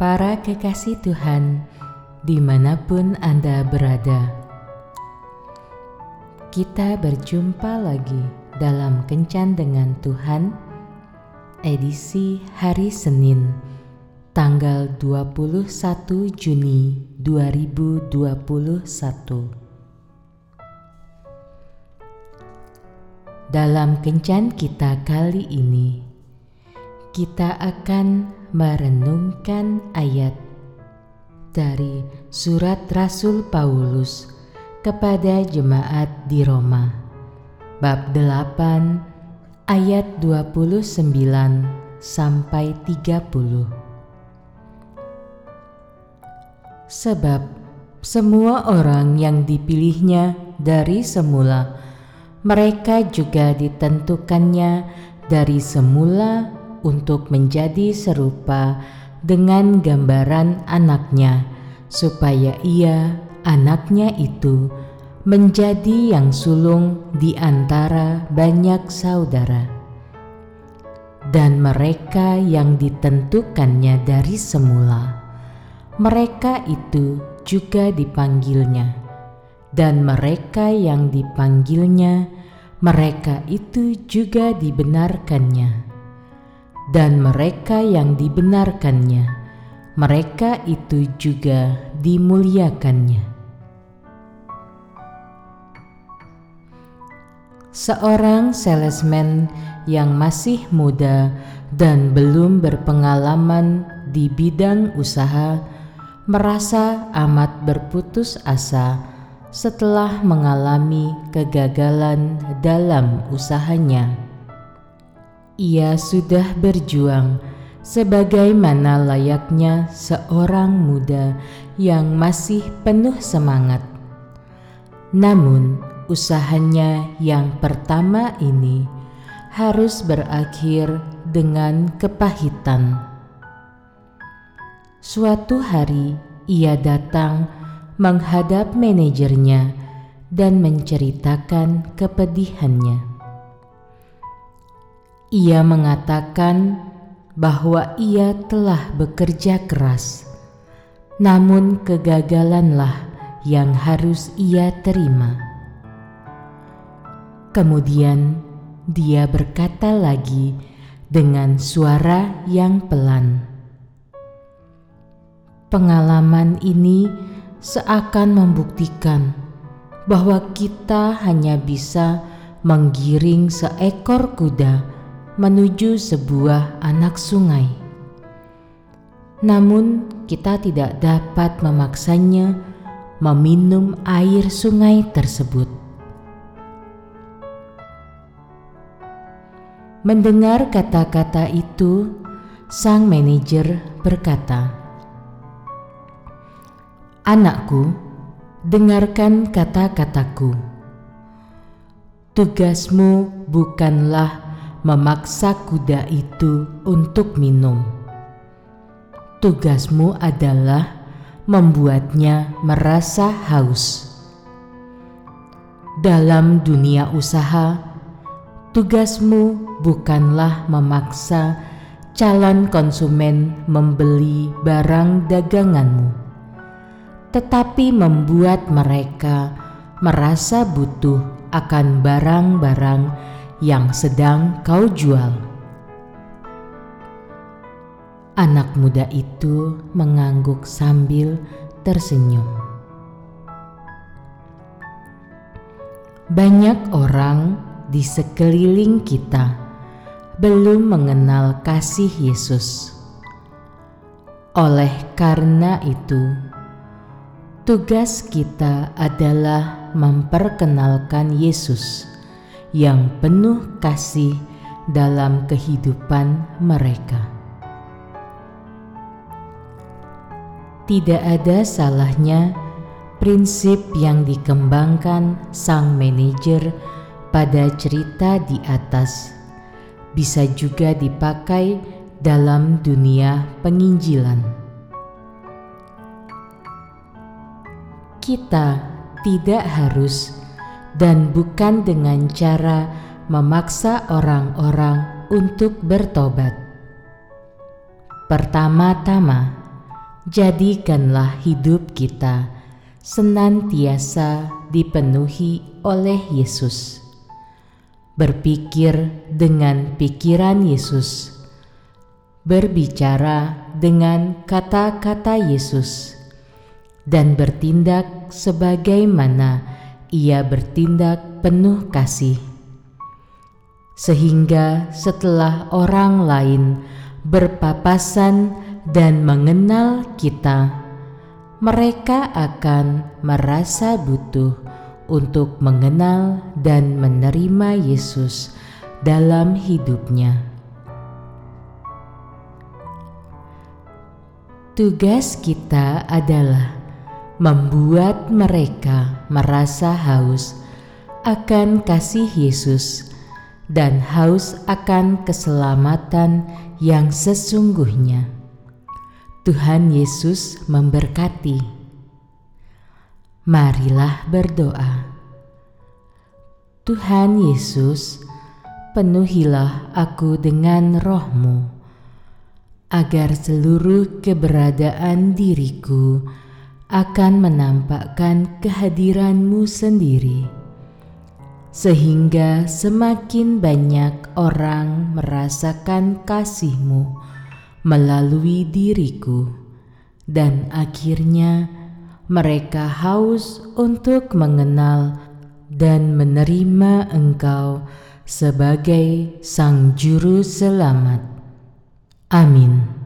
Para kekasih Tuhan, di mana pun Anda berada, kita berjumpa lagi dalam Kencan dengan Tuhan, edisi hari Senin, tanggal 21 Juni 2021. Dalam kencan kita kali ini, kita akan merenungkan ayat dari surat Rasul Paulus kepada jemaat di Roma, bab 8 ayat 29 sampai 30. Sebab semua orang yang dipilihnya dari semula mereka juga ditentukannya dari semula untuk menjadi serupa dengan gambaran anaknya, supaya ia, anaknya itu, menjadi yang sulung di antara banyak saudara. Dan mereka yang ditentukannya dari semula, mereka itu juga dipanggilnya dan mereka yang dipanggilnya, mereka itu juga dibenarkannya, dan mereka yang dibenarkannya, mereka itu juga dimuliakannya. Seorang salesman yang masih muda dan belum berpengalaman di bidang usaha merasa amat berputus asa setelah mengalami kegagalan dalam usahanya. Ia sudah berjuang sebagaimana layaknya seorang muda yang masih penuh semangat. Namun, usahanya yang pertama ini harus berakhir dengan kepahitan. Suatu hari ia datang menghadap manajernya dan menceritakan kepedihannya. Ia mengatakan bahwa ia telah bekerja keras, namun kegagalanlah yang harus ia terima. Kemudian dia berkata lagi dengan suara yang pelan, "Pengalaman ini..." seakan membuktikan bahwa kita hanya bisa menggiring seekor kuda menuju sebuah anak sungai. Namun, kita tidak dapat memaksanya meminum air sungai tersebut. Mendengar kata-kata itu, sang manajer berkata, Anakku, dengarkan kata-kataku. Tugasmu bukanlah memaksa kuda itu untuk minum. Tugasmu adalah membuatnya merasa haus. Dalam dunia usaha, tugasmu bukanlah memaksa calon konsumen membeli barang daganganmu tetapi membuat mereka merasa butuh akan barang-barang yang sedang kau jual. Anak muda itu mengangguk sambil tersenyum. Banyak orang di sekeliling kita belum mengenal kasih Yesus. Oleh karena itu, Tugas kita adalah memperkenalkan Yesus yang penuh kasih dalam kehidupan mereka. Tidak ada salahnya prinsip yang dikembangkan sang manajer pada cerita di atas bisa juga dipakai dalam dunia penginjilan. kita tidak harus dan bukan dengan cara memaksa orang-orang untuk bertobat. Pertama-tama, Jadikanlah hidup kita senantiasa dipenuhi oleh Yesus. Berpikir dengan pikiran Yesus, berbicara dengan kata-kata Yesus, dan bertindak sebagaimana Ia bertindak penuh kasih, sehingga setelah orang lain berpapasan dan mengenal kita mereka akan merasa butuh untuk mengenal dan menerima Yesus dalam hidupnya. Tugas kita adalah membuat mereka merasa haus akan kasih Yesus dan haus akan keselamatan yang sesungguhnya. Tuhan Yesus memberkati. Marilah berdoa. Tuhan Yesus, penuhilah aku dengan rohmu, agar seluruh keberadaan diriku akan menampakkan kehadiranmu sendiri, sehingga semakin banyak orang merasakan kasihmu melalui diriku, dan akhirnya mereka haus untuk mengenal dan menerima Engkau sebagai Sang Juru Selamat. Amin.